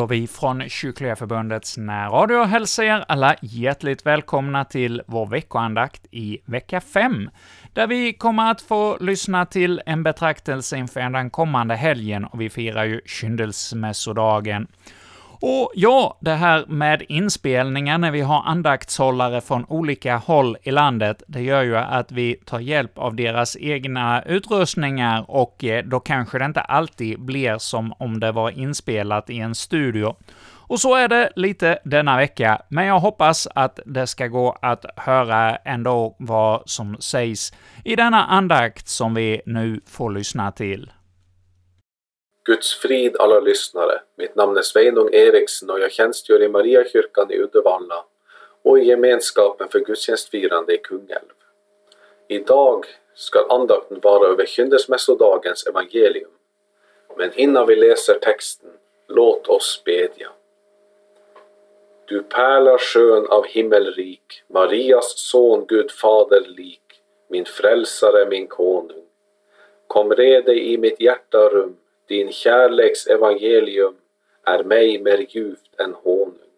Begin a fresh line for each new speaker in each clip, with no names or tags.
gör vi från Kyrkliga Förbundets närradio och hälsar er alla hjärtligt välkomna till vår veckoandakt i vecka 5, där vi kommer att få lyssna till en betraktelse inför den kommande helgen, och vi firar ju kyndelsmässodagen. Och ja, det här med inspelningar när vi har andaktshållare från olika håll i landet, det gör ju att vi tar hjälp av deras egna utrustningar och eh, då kanske det inte alltid blir som om det var inspelat i en studio. Och så är det lite denna vecka, men jag hoppas att det ska gå att höra ändå vad som sägs i denna andakt som vi nu får lyssna till.
Guds frid alla lyssnare. Mitt namn är Sveinung Eriksen och jag tjänstgör i Mariakyrkan i Uddevalla och i gemenskapen för gudstjänstfirande i Kungälv. Idag ska andakten vara över kyndelsmässodagens evangelium. Men innan vi läser texten, låt oss bedja. Du pärla skön av himmelrik, Marias son Gud fader lik, min frälsare, min konung. Kom rede i mitt hjärta rum, din kärleks evangelium är mig mer djupt än honung.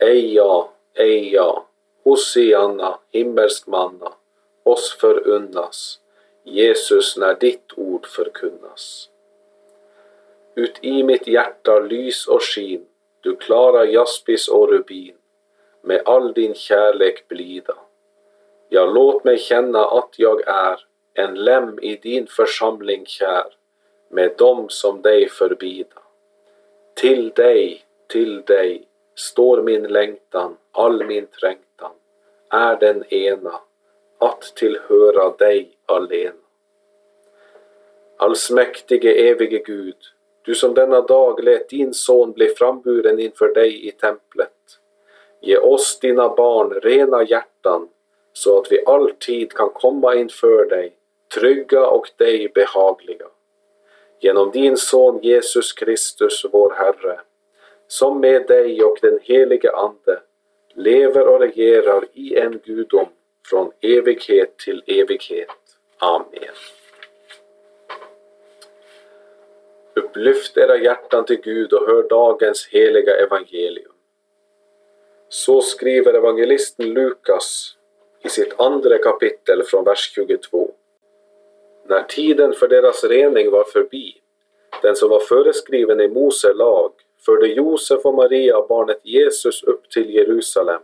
Eja, eja, Hosianna, himmelsk manna, oss förunnas, Jesus, när ditt ord förkunnas. Ut i mitt hjärta lys och skin, du klara jaspis och rubin, med all din kärlek blida. Ja, låt mig känna att jag är en lem i din församling kär, med dem som dig förbida. Till dig, till dig står min längtan, all min trängtan är den ena, att tillhöra dig alena. Allsmäktige evige Gud, du som denna dag lät din son bli framburen inför dig i templet. Ge oss dina barn rena hjärtan så att vi alltid kan komma inför dig, trygga och dig behagliga genom din son Jesus Kristus, vår Herre, som med dig och den helige Ande lever och regerar i en gudom från evighet till evighet. Amen. Upplyft era hjärtan till Gud och hör dagens heliga evangelium. Så skriver evangelisten Lukas i sitt andra kapitel från vers 22. När tiden för deras rening var förbi, den som var föreskriven i Mose lag, förde Josef och Maria barnet Jesus upp till Jerusalem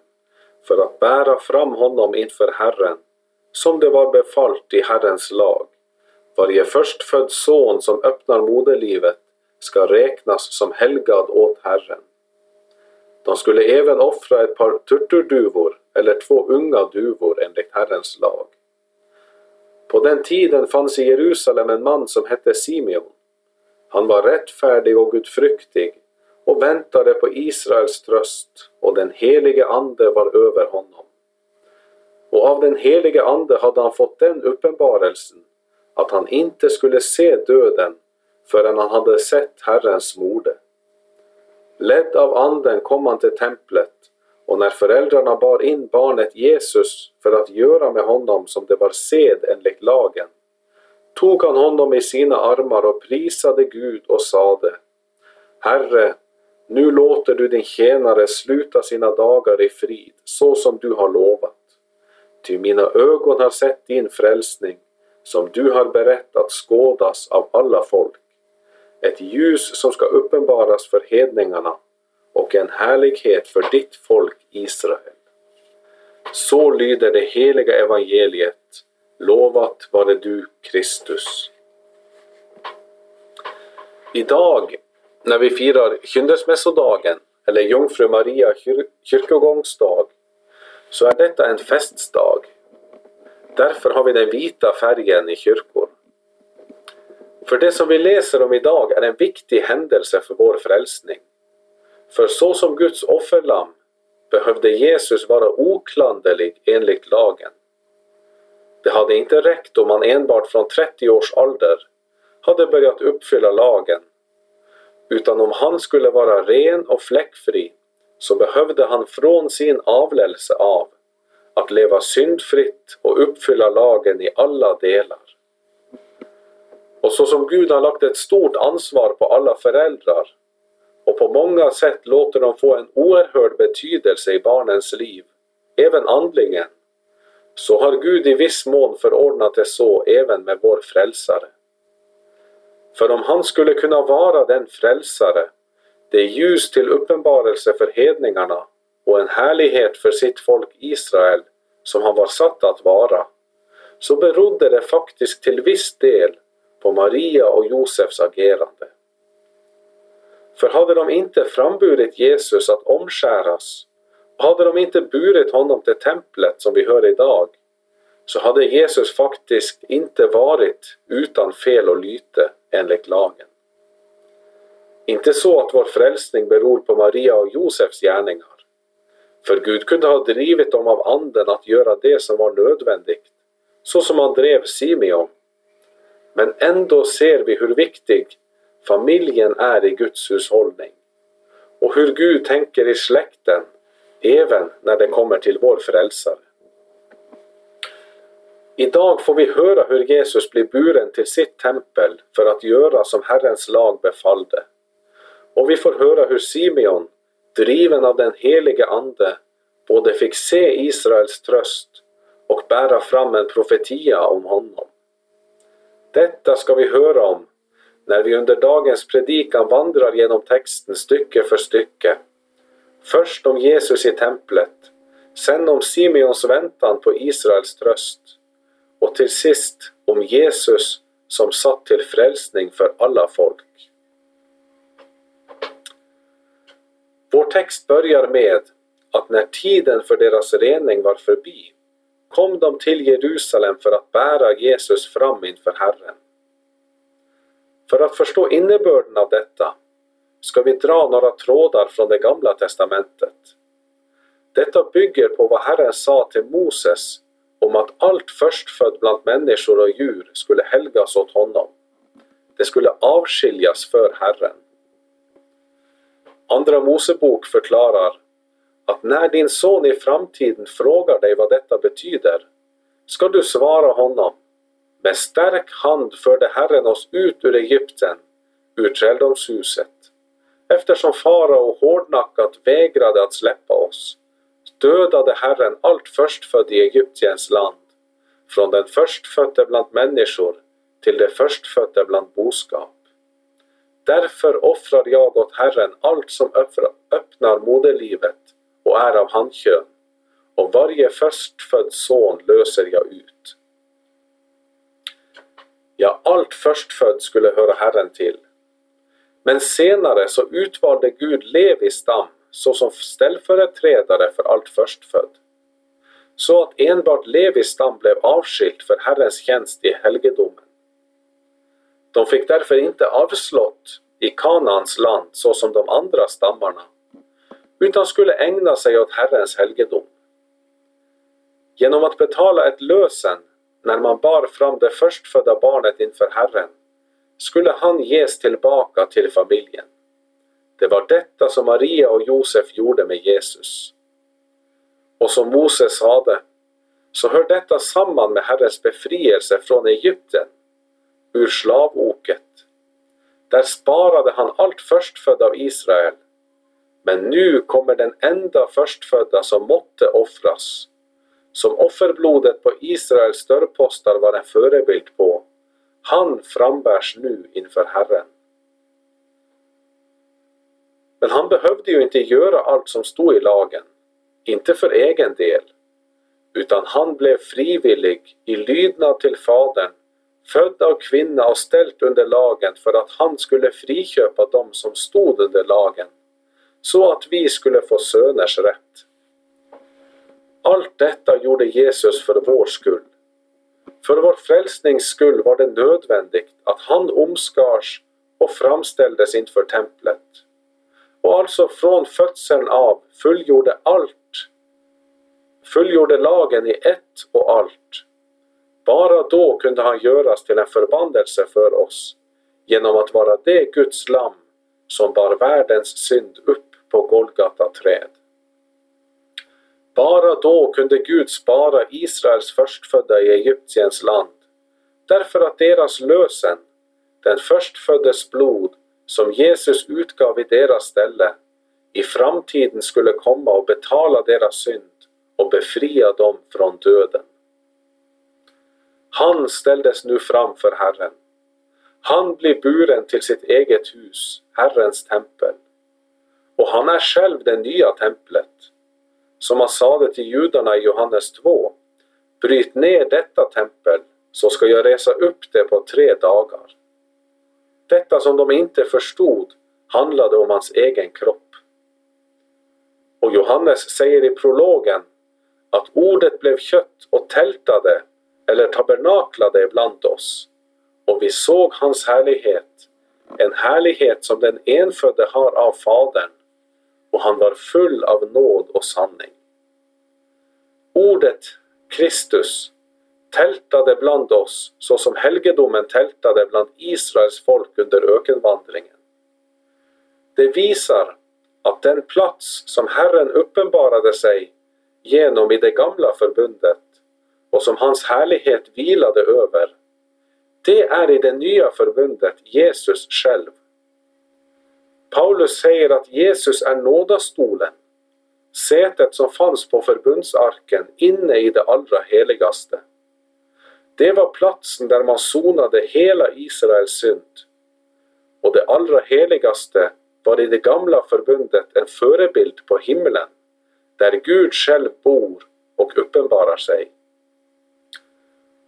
för att bära fram honom inför Herren, som det var befallt i Herrens lag. Varje förstfödd son som öppnar moderlivet ska räknas som helgad åt Herren. De skulle även offra ett par turturduvor eller två unga duvor enligt Herrens lag. På den tiden fanns i Jerusalem en man som hette Simeon. Han var rättfärdig och gudfruktig och väntade på Israels tröst och den helige Ande var över honom. Och av den helige Ande hade han fått den uppenbarelsen att han inte skulle se döden förrän han hade sett Herrens mode. Ledd av Anden kom han till templet och när föräldrarna bar in barnet Jesus för att göra med honom som det var sed enligt lagen, tog han honom i sina armar och prisade Gud och sade Herre, nu låter du din tjänare sluta sina dagar i frid, så som du har lovat. Ty mina ögon har sett din frälsning, som du har berett att skådas av alla folk. Ett ljus som ska uppenbaras för hedningarna och en härlighet för ditt folk Israel. Så lyder det heliga evangeliet. Lovat vare du Kristus. Idag när vi firar kyndelsmässodagen eller Jungfru Maria kyr kyrkogångsdag så är detta en festdag. Därför har vi den vita färgen i kyrkor. För det som vi läser om idag är en viktig händelse för vår frälsning. För så som Guds offerlamm behövde Jesus vara oklanderlig enligt lagen. Det hade inte räckt om han enbart från 30 års ålder hade börjat uppfylla lagen, utan om han skulle vara ren och fläckfri så behövde han från sin avlelse av att leva syndfritt och uppfylla lagen i alla delar. Och så som Gud har lagt ett stort ansvar på alla föräldrar och på många sätt låter de få en oerhörd betydelse i barnens liv, även andligen, så har Gud i viss mån förordnat det så även med vår frälsare. För om han skulle kunna vara den frälsare, det ljus till uppenbarelse för hedningarna och en härlighet för sitt folk Israel som han var satt att vara, så berodde det faktiskt till viss del på Maria och Josefs agerande. För hade de inte framburit Jesus att omskäras och hade de inte burit honom till templet som vi hör idag så hade Jesus faktiskt inte varit utan fel och lyte enligt lagen. Inte så att vår frälsning beror på Maria och Josefs gärningar. För Gud kunde ha drivit dem av anden att göra det som var nödvändigt, så som han drev Simeon. Men ändå ser vi hur viktig familjen är i Guds hushållning och hur Gud tänker i släkten även när det kommer till vår frälsare. Idag får vi höra hur Jesus blir buren till sitt tempel för att göra som Herrens lag befallde. Och vi får höra hur Simeon, driven av den helige Ande, både fick se Israels tröst och bära fram en profetia om honom. Detta ska vi höra om när vi under dagens predikan vandrar genom texten stycke för stycke. Först om Jesus i templet, sen om Simeons väntan på Israels tröst och till sist om Jesus som satt till frälsning för alla folk. Vår text börjar med att när tiden för deras rening var förbi kom de till Jerusalem för att bära Jesus fram inför Herren. För att förstå innebörden av detta ska vi dra några trådar från det gamla testamentet. Detta bygger på vad Herren sa till Moses om att allt förstfödd bland människor och djur skulle helgas åt honom. Det skulle avskiljas för Herren. Andra Mosebok förklarar att när din son i framtiden frågar dig vad detta betyder ska du svara honom med stark hand förde Herren oss ut ur Egypten, ur träldomshuset. Eftersom farao hårdnackat vägrade att släppa oss dödade Herren allt förstfödd i Egyptiens land, från den förstfödde bland människor till det förstfödde bland boskap. Därför offrar jag åt Herren allt som öppnar moderlivet och är av handkön, och varje förstfödd son löser jag ut. Ja, allt förstfödd skulle höra Herren till. Men senare så utvalde Gud Levis stam såsom ställföreträdare för allt förstfödd. Så att enbart Levis stam blev avskilt för Herrens tjänst i helgedomen. De fick därför inte avslått i Kanaans land såsom de andra stammarna, utan skulle ägna sig åt Herrens helgedom. Genom att betala ett lösen när man bar fram det förstfödda barnet inför Herren skulle han ges tillbaka till familjen. Det var detta som Maria och Josef gjorde med Jesus. Och som Moses sade, så hör detta samman med Herrens befrielse från Egypten, ur slavoket. Där sparade han allt förstfödda av Israel. Men nu kommer den enda förstfödda som måtte offras, som offerblodet på Israels dörrpostar var en förebild på. Han frambärs nu inför Herren. Men han behövde ju inte göra allt som stod i lagen, inte för egen del, utan han blev frivillig i lydnad till Fadern, född av kvinna och ställt under lagen för att han skulle friköpa dem som stod under lagen, så att vi skulle få söners rätt. Allt detta gjorde Jesus för vår skull. För vår frälsnings skull var det nödvändigt att han omskars och framställdes inför templet och alltså från födseln av fullgjorde allt, fullgjorde lagen i ett och allt. Bara då kunde han göras till en förbandelse för oss genom att vara det Guds lamm som bar världens synd upp på Golgata träd. Bara då kunde Gud spara Israels förstfödda i Egyptiens land, därför att deras lösen, den förstföddes blod, som Jesus utgav i deras ställe i framtiden skulle komma och betala deras synd och befria dem från döden. Han ställdes nu fram för Herren. Han blir buren till sitt eget hus, Herrens tempel. Och han är själv det nya templet. Som han sade till judarna i Johannes 2. Bryt ner detta tempel, så ska jag resa upp det på tre dagar. Detta som de inte förstod handlade om hans egen kropp. Och Johannes säger i prologen att ordet blev kött och tältade eller tabernaklade bland oss och vi såg hans härlighet, en härlighet som den enfödde har av Fadern och han var full av nåd och sanning. Ordet Kristus tältade bland oss så som helgedomen tältade bland Israels folk under ökenvandringen. Det visar att den plats som Herren uppenbarade sig genom i det gamla förbundet och som hans härlighet vilade över, det är i det nya förbundet Jesus själv. Paulus säger att Jesus är nådastolen, sätet som fanns på förbundsarken inne i det allra heligaste. Det var platsen där man sonade hela Israels synd. Och det allra heligaste var i det gamla förbundet en förebild på himlen, där Gud själv bor och uppenbarar sig.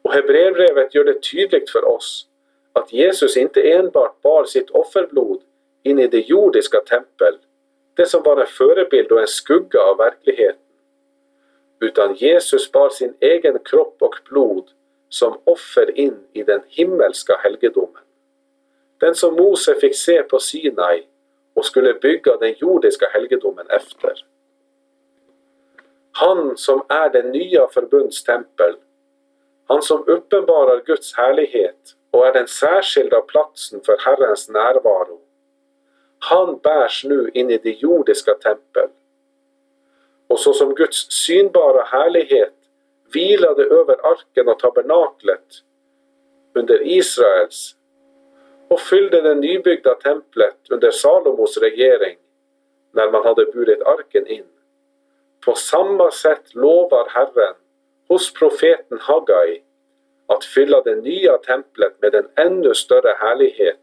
Och Hebreerbrevet gör det tydligt för oss att Jesus inte enbart bar sitt offerblod in i det jordiska tempel, det som var en förebild och en skugga av verkligheten, utan Jesus bar sin egen kropp och blod som offer in i den himmelska helgedomen. Den som Mose fick se på Sinai och skulle bygga den jordiska helgedomen efter. Han som är det nya förbundstempel, han som uppenbarar Guds härlighet och är den särskilda platsen för Herrens närvaro. Han bärs nu in i det jordiska tempel. Och så som Guds synbara härlighet vilade över arken och tabernaklet under Israels och fyllde det nybyggda templet under Salomos regering när man hade burit arken in. På samma sätt lovar Herren hos profeten Hagai att fylla det nya templet med en ännu större härlighet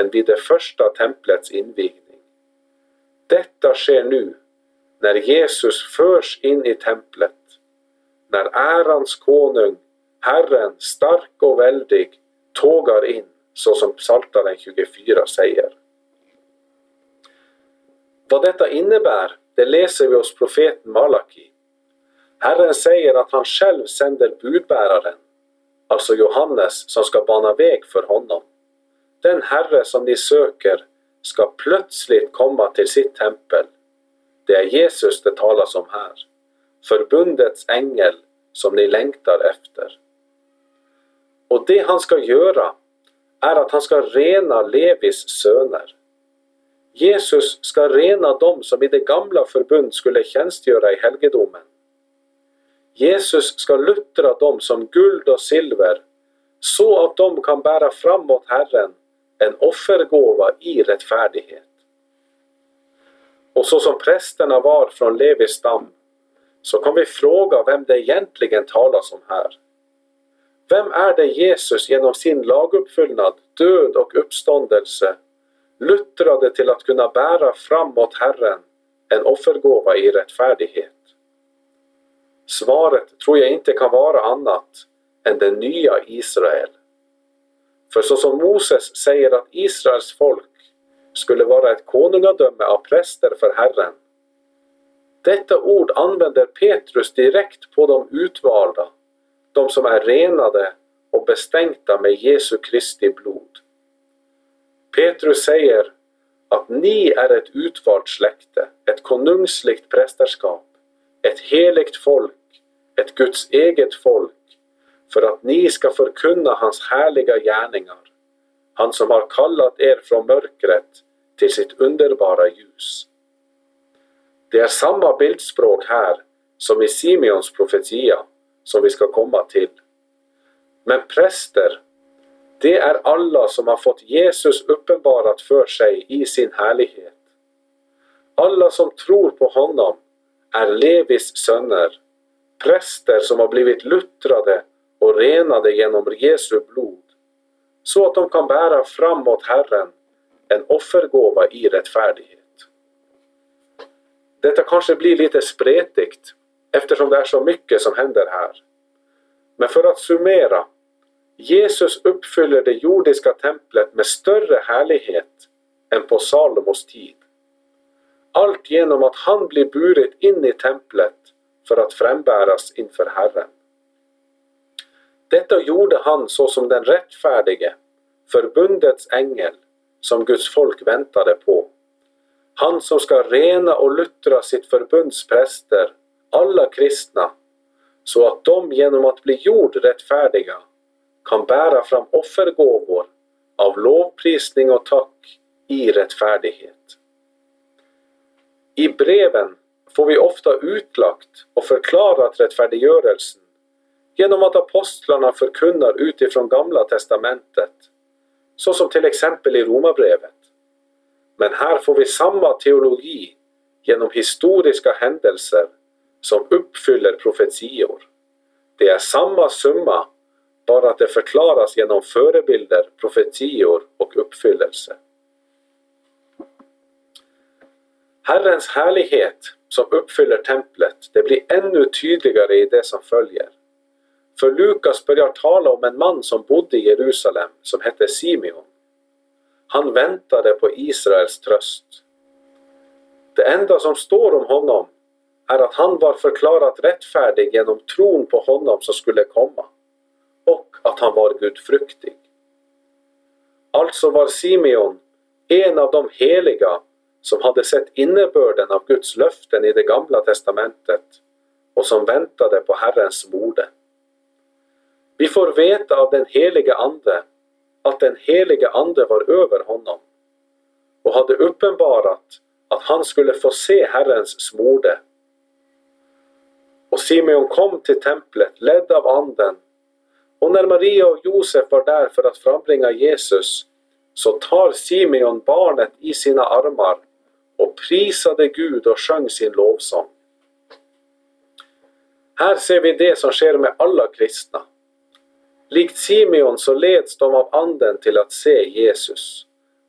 än vid det första templets invigning. Detta sker nu när Jesus förs in i templet, när ärans konung, Herren stark och väldig, tågar in så som Psaltaren 24 säger. Vad detta innebär, det läser vi hos profeten Malaki. Herren säger att han själv sänder budbäraren, alltså Johannes, som ska bana väg för honom. Den Herre som ni söker ska plötsligt komma till sitt tempel. Det är Jesus det talas om här. Förbundets ängel som ni längtar efter. Och det han ska göra är att han ska rena Levis söner. Jesus ska rena dem som i det gamla förbund skulle tjänstgöra i helgedomen. Jesus ska luttra dem som guld och silver så att de kan bära framåt Herren en offergåva i rättfärdighet. Och så som prästerna var från Levis stam så kan vi fråga vem det egentligen talas om här. Vem är det Jesus genom sin laguppfyllnad, död och uppståndelse luttrade till att kunna bära framåt Herren en offergåva i rättfärdighet? Svaret tror jag inte kan vara annat än det nya Israel. För så som Moses säger att Israels folk skulle vara ett konungadöme av präster för Herren. Detta ord använder Petrus direkt på de utvalda de som är renade och bestänkta med Jesu Kristi blod. Petrus säger att ni är ett utvalt släkte, ett konungsligt prästerskap, ett heligt folk, ett Guds eget folk, för att ni ska förkunna hans härliga gärningar, han som har kallat er från mörkret till sitt underbara ljus. Det är samma bildspråk här som i Simeons profetia som vi ska komma till. Men präster, Det är alla som har fått Jesus uppenbarat för sig i sin härlighet. Alla som tror på honom är Levis söner, präster som har blivit luttrade och renade genom Jesu blod, så att de kan bära framåt Herren en offergåva i rättfärdighet. Detta kanske blir lite spretigt eftersom det är så mycket som händer här. Men för att summera. Jesus uppfyller det jordiska templet med större härlighet än på Salomos tid. Allt genom att han blir burit in i templet för att frambäras inför Herren. Detta gjorde han såsom den rättfärdige, förbundets ängel, som Guds folk väntade på. Han som ska rena och luttra sitt förbunds präster, alla kristna, så att de genom att bli gjord rättfärdiga kan bära fram offergåvor av lovprisning och tack i rättfärdighet. I breven får vi ofta utlagt och förklarat rättfärdiggörelsen genom att apostlarna förkunnar utifrån Gamla testamentet, så som till exempel i Romarbrevet. Men här får vi samma teologi genom historiska händelser som uppfyller profetior. Det är samma summa, bara att det förklaras genom förebilder, profetior och uppfyllelse. Herrens härlighet som uppfyller templet, det blir ännu tydligare i det som följer. För Lukas börjar tala om en man som bodde i Jerusalem som hette Simeon. Han väntade på Israels tröst. Det enda som står om honom är att han var förklarat rättfärdig genom tron på honom som skulle komma och att han var gudfruktig. Alltså var Simeon en av de heliga som hade sett innebörden av Guds löften i det gamla testamentet och som väntade på Herrens mode. Vi får veta av den helige Ande att den helige Ande var över honom och hade uppenbarat att han skulle få se Herrens smorde. Och Simeon kom till templet ledd av Anden och när Maria och Josef var där för att frambringa Jesus så tar Simeon barnet i sina armar och prisade Gud och sjöng sin lovsång. Här ser vi det som sker med alla kristna. Likt Simeon så leds de av anden till att se Jesus,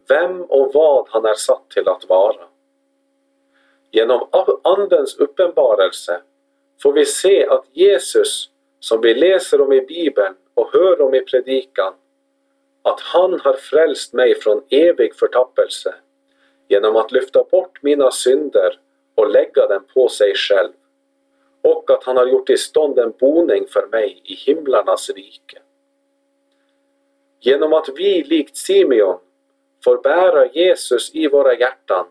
vem och vad han är satt till att vara. Genom andens uppenbarelse får vi se att Jesus, som vi läser om i Bibeln och hör om i predikan, att han har frälst mig från evig förtappelse genom att lyfta bort mina synder och lägga dem på sig själv och att han har gjort i stånd en boning för mig i himlarnas rike. Genom att vi likt Simeon får bära Jesus i våra hjärtan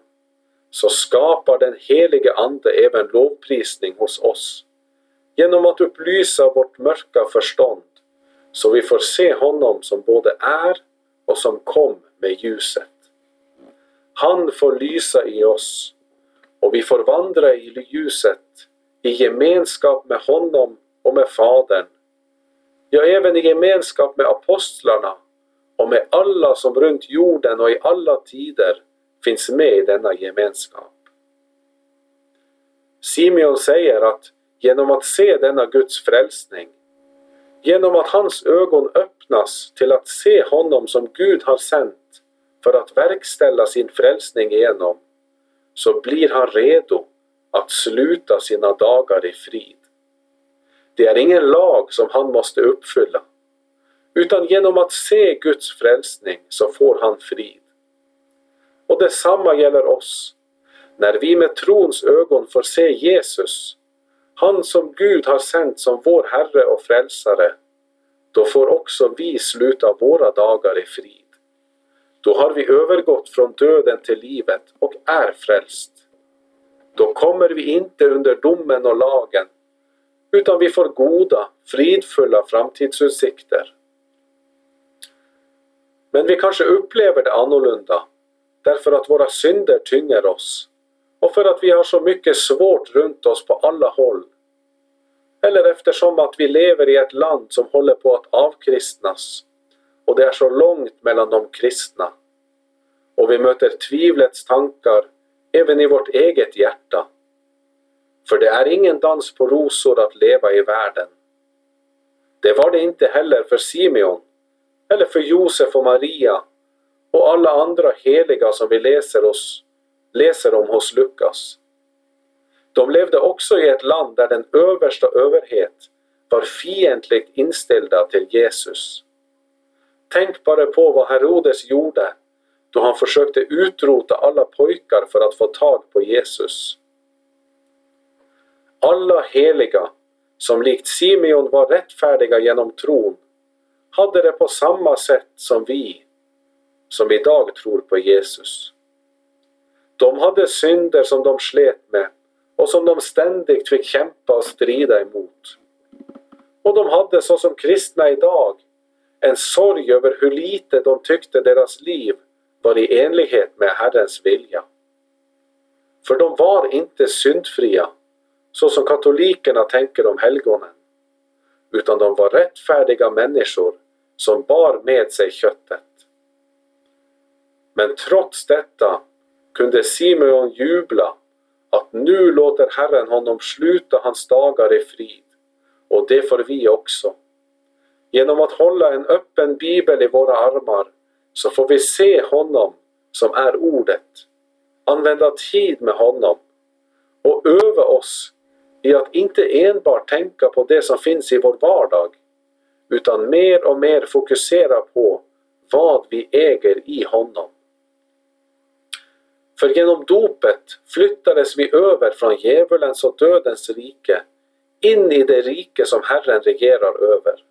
så skapar den helige Ande även lovprisning hos oss genom att upplysa vårt mörka förstånd så vi får se honom som både är och som kom med ljuset. Han får lysa i oss och vi får vandra i ljuset i gemenskap med honom och med Fadern. Ja, även i gemenskap med apostlarna och med alla som runt jorden och i alla tider finns med i denna gemenskap. Simeon säger att genom att se denna Guds frälsning, genom att hans ögon öppnas till att se honom som Gud har sänt för att verkställa sin frälsning igenom, så blir han redo att sluta sina dagar i frid. Det är ingen lag som han måste uppfylla, utan genom att se Guds frälsning så får han frid. Och detsamma gäller oss. När vi med trons ögon får se Jesus, han som Gud har sänt som vår Herre och Frälsare, då får också vi sluta våra dagar i frid. Då har vi övergått från döden till livet och är frälst. Då kommer vi inte under domen och lagen, utan vi får goda, fridfulla framtidsutsikter. Men vi kanske upplever det annorlunda, därför att våra synder tynger oss och för att vi har så mycket svårt runt oss på alla håll. Eller eftersom att vi lever i ett land som håller på att avkristnas och det är så långt mellan de kristna. Och vi möter tvivlets tankar även i vårt eget hjärta. För det är ingen dans på rosor att leva i världen. Det var det inte heller för Simeon, eller för Josef och Maria och alla andra heliga som vi läser, oss, läser om hos Lukas. De levde också i ett land där den översta överhet var fientligt inställda till Jesus. Tänk bara på vad Herodes gjorde då han försökte utrota alla pojkar för att få tag på Jesus. Alla heliga, som likt Simeon var rättfärdiga genom tron, hade det på samma sätt som vi, som idag tror på Jesus. De hade synder som de slet med och som de ständigt fick kämpa och strida emot. Och de hade såsom kristna idag en sorg över hur lite de tyckte deras liv var i enlighet med Herrens vilja. För de var inte syndfria, så som katolikerna tänker om helgonen, utan de var rättfärdiga människor som bar med sig köttet. Men trots detta kunde Simeon jubla att nu låter Herren honom sluta hans dagar i frid, och det får vi också. Genom att hålla en öppen bibel i våra armar så får vi se honom som är ordet, använda tid med honom och öva oss i att inte enbart tänka på det som finns i vår vardag utan mer och mer fokusera på vad vi äger i honom. För genom dopet flyttades vi över från djävulens och dödens rike in i det rike som Herren regerar över.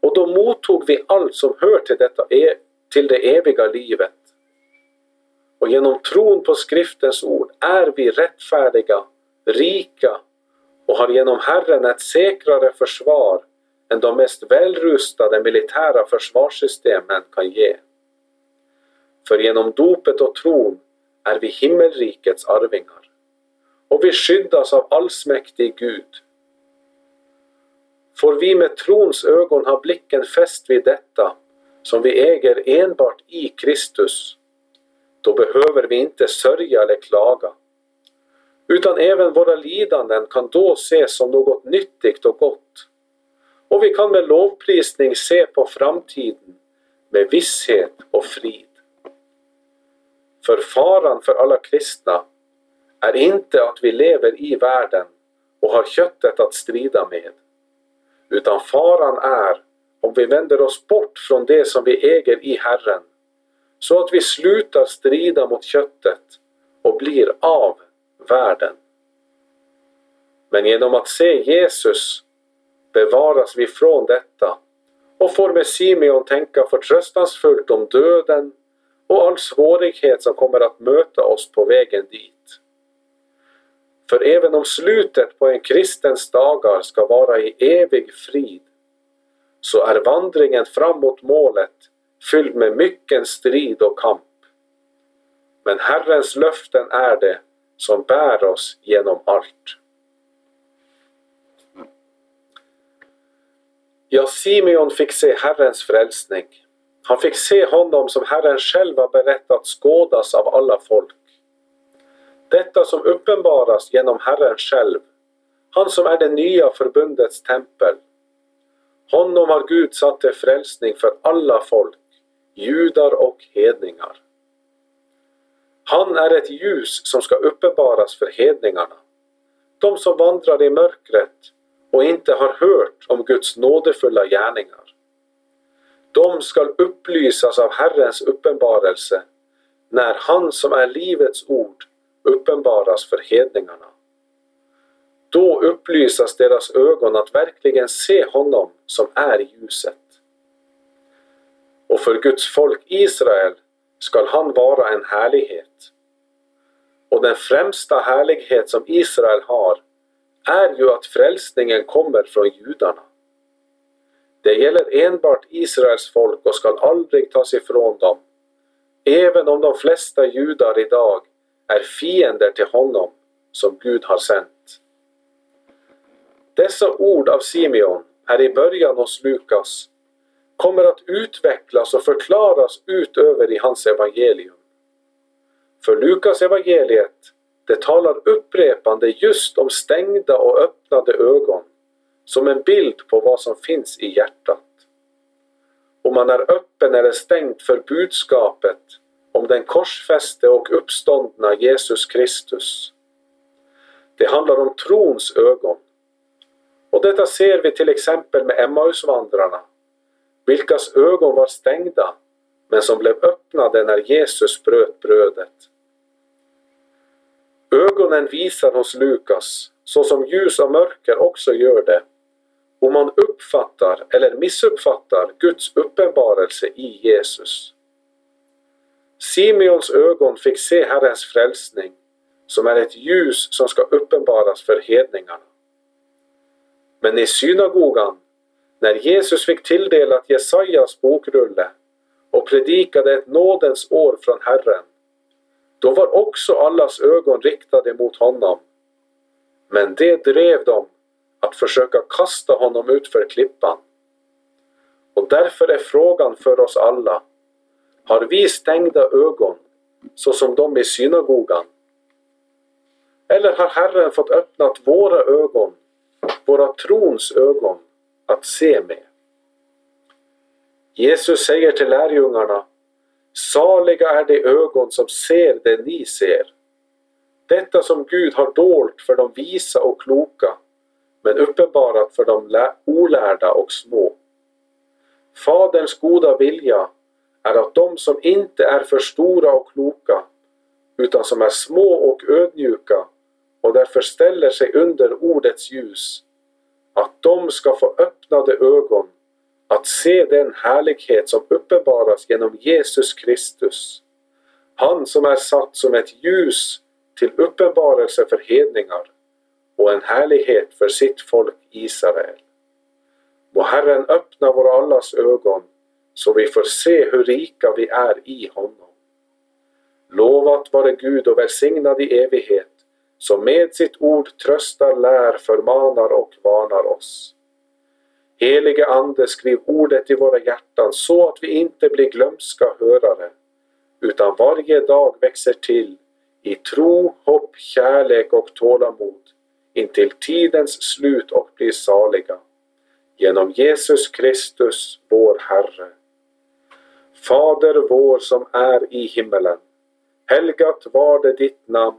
Och då mottog vi allt som hör till, detta, e, till det eviga livet. Och genom tron på skriftens ord är vi rättfärdiga, rika och har genom Herren ett säkrare försvar än de mest välrustade militära försvarssystemen kan ge. För genom dopet och tron är vi himmelrikets arvingar och vi skyddas av allsmäktig Gud får vi med trons ögon ha blicken fäst vid detta som vi äger enbart i Kristus, då behöver vi inte sörja eller klaga. Utan även våra lidanden kan då ses som något nyttigt och gott. Och vi kan med lovprisning se på framtiden med visshet och frid. För faran för alla kristna är inte att vi lever i världen och har köttet att strida med utan faran är om vi vänder oss bort från det som vi äger i Herren, så att vi slutar strida mot köttet och blir av världen. Men genom att se Jesus bevaras vi från detta och får med Simeon tänka förtröstansfullt om döden och all svårighet som kommer att möta oss på vägen dit. För även om slutet på en kristens dagar ska vara i evig frid, så är vandringen fram mot målet fylld med mycken strid och kamp. Men Herrens löften är det som bär oss genom allt. Ja, Simeon fick se Herrens frälsning. Han fick se honom som Herren själv har berättat skådas av alla folk. Detta som uppenbaras genom Herren själv, han som är det nya förbundets tempel. Honom har Gud satt till frälsning för alla folk, judar och hedningar. Han är ett ljus som ska uppenbaras för hedningarna, de som vandrar i mörkret och inte har hört om Guds nådefulla gärningar. De skall upplysas av Herrens uppenbarelse när han som är livets ord uppenbaras för hedningarna. Då upplysas deras ögon att verkligen se honom som är ljuset. Och för Guds folk Israel skall han vara en härlighet. Och den främsta härlighet som Israel har är ju att frälsningen kommer från judarna. Det gäller enbart Israels folk och skall aldrig tas ifrån dem, även om de flesta judar idag är fiender till honom som Gud har sänt. Dessa ord av Simeon är i början hos Lukas kommer att utvecklas och förklaras utöver i hans evangelium. För Lukas evangeliet det talar upprepande just om stängda och öppnade ögon, som en bild på vad som finns i hjärtat. Om man är öppen eller stängd för budskapet om den korsfäste och uppståndna Jesus Kristus. Det handlar om trons ögon. Och detta ser vi till exempel med Emmausvandrarna, vilkas ögon var stängda men som blev öppnade när Jesus bröt brödet. Ögonen visar hos Lukas, så som ljus och mörker också gör det, om man uppfattar eller missuppfattar Guds uppenbarelse i Jesus. Simeons ögon fick se Herrens frälsning, som är ett ljus som ska uppenbaras för hedningarna. Men i synagogan, när Jesus fick tilldelat Jesajas bokrulle och predikade ett nådens år från Herren, då var också allas ögon riktade mot honom. Men det drev dem att försöka kasta honom utför klippan. Och därför är frågan för oss alla, har vi stängda ögon så som de i synagogan? Eller har Herren fått öppnat våra ögon, våra trons ögon, att se med? Jesus säger till lärjungarna Saliga är de ögon som ser det ni ser. Detta som Gud har dolt för de visa och kloka, men uppenbarat för de olärda och små. Faderns goda vilja är att de som inte är för stora och kloka, utan som är små och ödmjuka och därför ställer sig under ordets ljus, att de ska få öppnade ögon att se den härlighet som uppenbaras genom Jesus Kristus. Han som är satt som ett ljus till uppenbarelse för hedningar och en härlighet för sitt folk Israel. Må Herren öppna våra allas ögon så vi får se hur rika vi är i honom. Lovat vare Gud och välsignad i evighet, som med sitt ord tröstar, lär, förmanar och varnar oss. Helige Ande, skriv ordet i våra hjärtan så att vi inte blir glömska hörare, utan varje dag växer till i tro, hopp, kärlek och tålamod intill tidens slut och blir saliga. Genom Jesus Kristus, vår Herre. Fader vår som är i himmelen. Helgat var det ditt namn.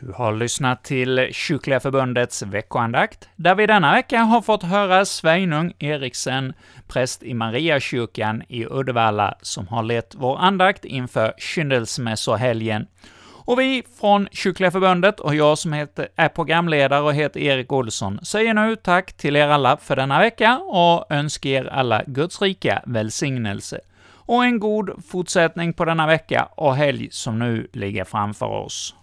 Du har lyssnat till Kyrkliga Förbundets veckoandakt, där vi denna vecka har fått höra Sveinung Eriksen, präst i Mariakyrkan i Uddevalla, som har lett vår andakt inför kyndelsmässohelgen. Och vi från Kyrkliga Förbundet och jag som heter, är programledare och heter Erik Olsson säger nu tack till er alla för denna vecka och önskar er alla Guds rika välsignelse och en god fortsättning på denna vecka och helg som nu ligger framför oss.